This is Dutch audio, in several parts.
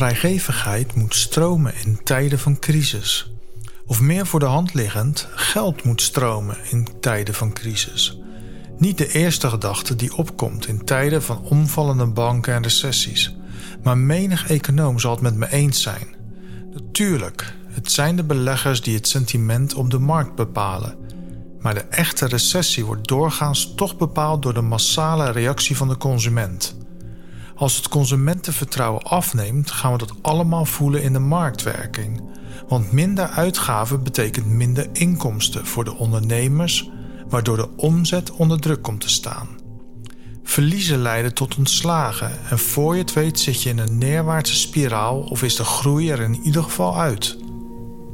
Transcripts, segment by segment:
Vrijgevigheid moet stromen in tijden van crisis. Of meer voor de hand liggend, geld moet stromen in tijden van crisis. Niet de eerste gedachte die opkomt in tijden van omvallende banken en recessies. Maar menig econoom zal het met me eens zijn. Natuurlijk, het zijn de beleggers die het sentiment op de markt bepalen. Maar de echte recessie wordt doorgaans toch bepaald door de massale reactie van de consument. Als het consumentenvertrouwen afneemt, gaan we dat allemaal voelen in de marktwerking. Want minder uitgaven betekent minder inkomsten voor de ondernemers, waardoor de omzet onder druk komt te staan. Verliezen leiden tot ontslagen en voor je het weet zit je in een neerwaartse spiraal of is de groei er in ieder geval uit.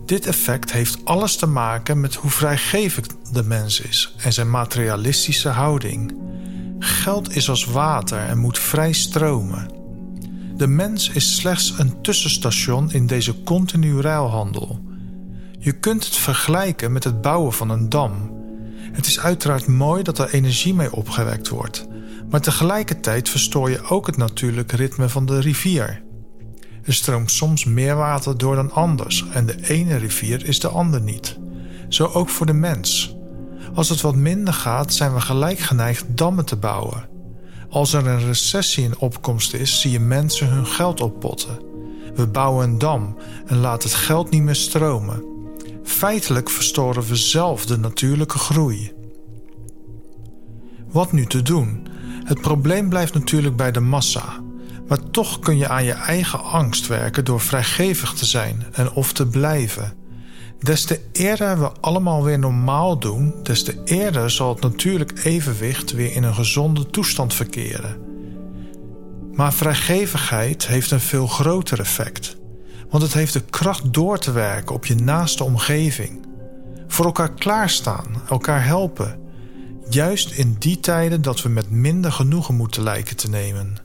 Dit effect heeft alles te maken met hoe vrijgevig de mens is en zijn materialistische houding. Geld is als water en moet vrij stromen. De mens is slechts een tussenstation in deze continu ruilhandel. Je kunt het vergelijken met het bouwen van een dam. Het is uiteraard mooi dat er energie mee opgewekt wordt, maar tegelijkertijd verstoor je ook het natuurlijke ritme van de rivier. Er stroomt soms meer water door dan anders en de ene rivier is de ander niet. Zo ook voor de mens. Als het wat minder gaat, zijn we gelijk geneigd dammen te bouwen. Als er een recessie in opkomst is, zie je mensen hun geld oppotten. We bouwen een dam en laten het geld niet meer stromen. Feitelijk verstoren we zelf de natuurlijke groei. Wat nu te doen? Het probleem blijft natuurlijk bij de massa. Maar toch kun je aan je eigen angst werken door vrijgevig te zijn en of te blijven. Des te eerder we allemaal weer normaal doen, des te eerder zal het natuurlijk evenwicht weer in een gezonde toestand verkeren. Maar vrijgevigheid heeft een veel groter effect, want het heeft de kracht door te werken op je naaste omgeving. Voor elkaar klaarstaan, elkaar helpen, juist in die tijden dat we met minder genoegen moeten lijken te nemen.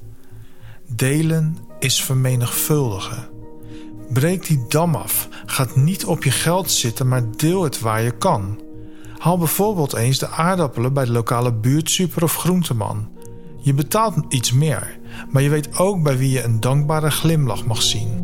Delen is vermenigvuldigen. Breek die dam af. Ga niet op je geld zitten, maar deel het waar je kan. Haal bijvoorbeeld eens de aardappelen bij de lokale buurtsuper of groenteman. Je betaalt iets meer, maar je weet ook bij wie je een dankbare glimlach mag zien.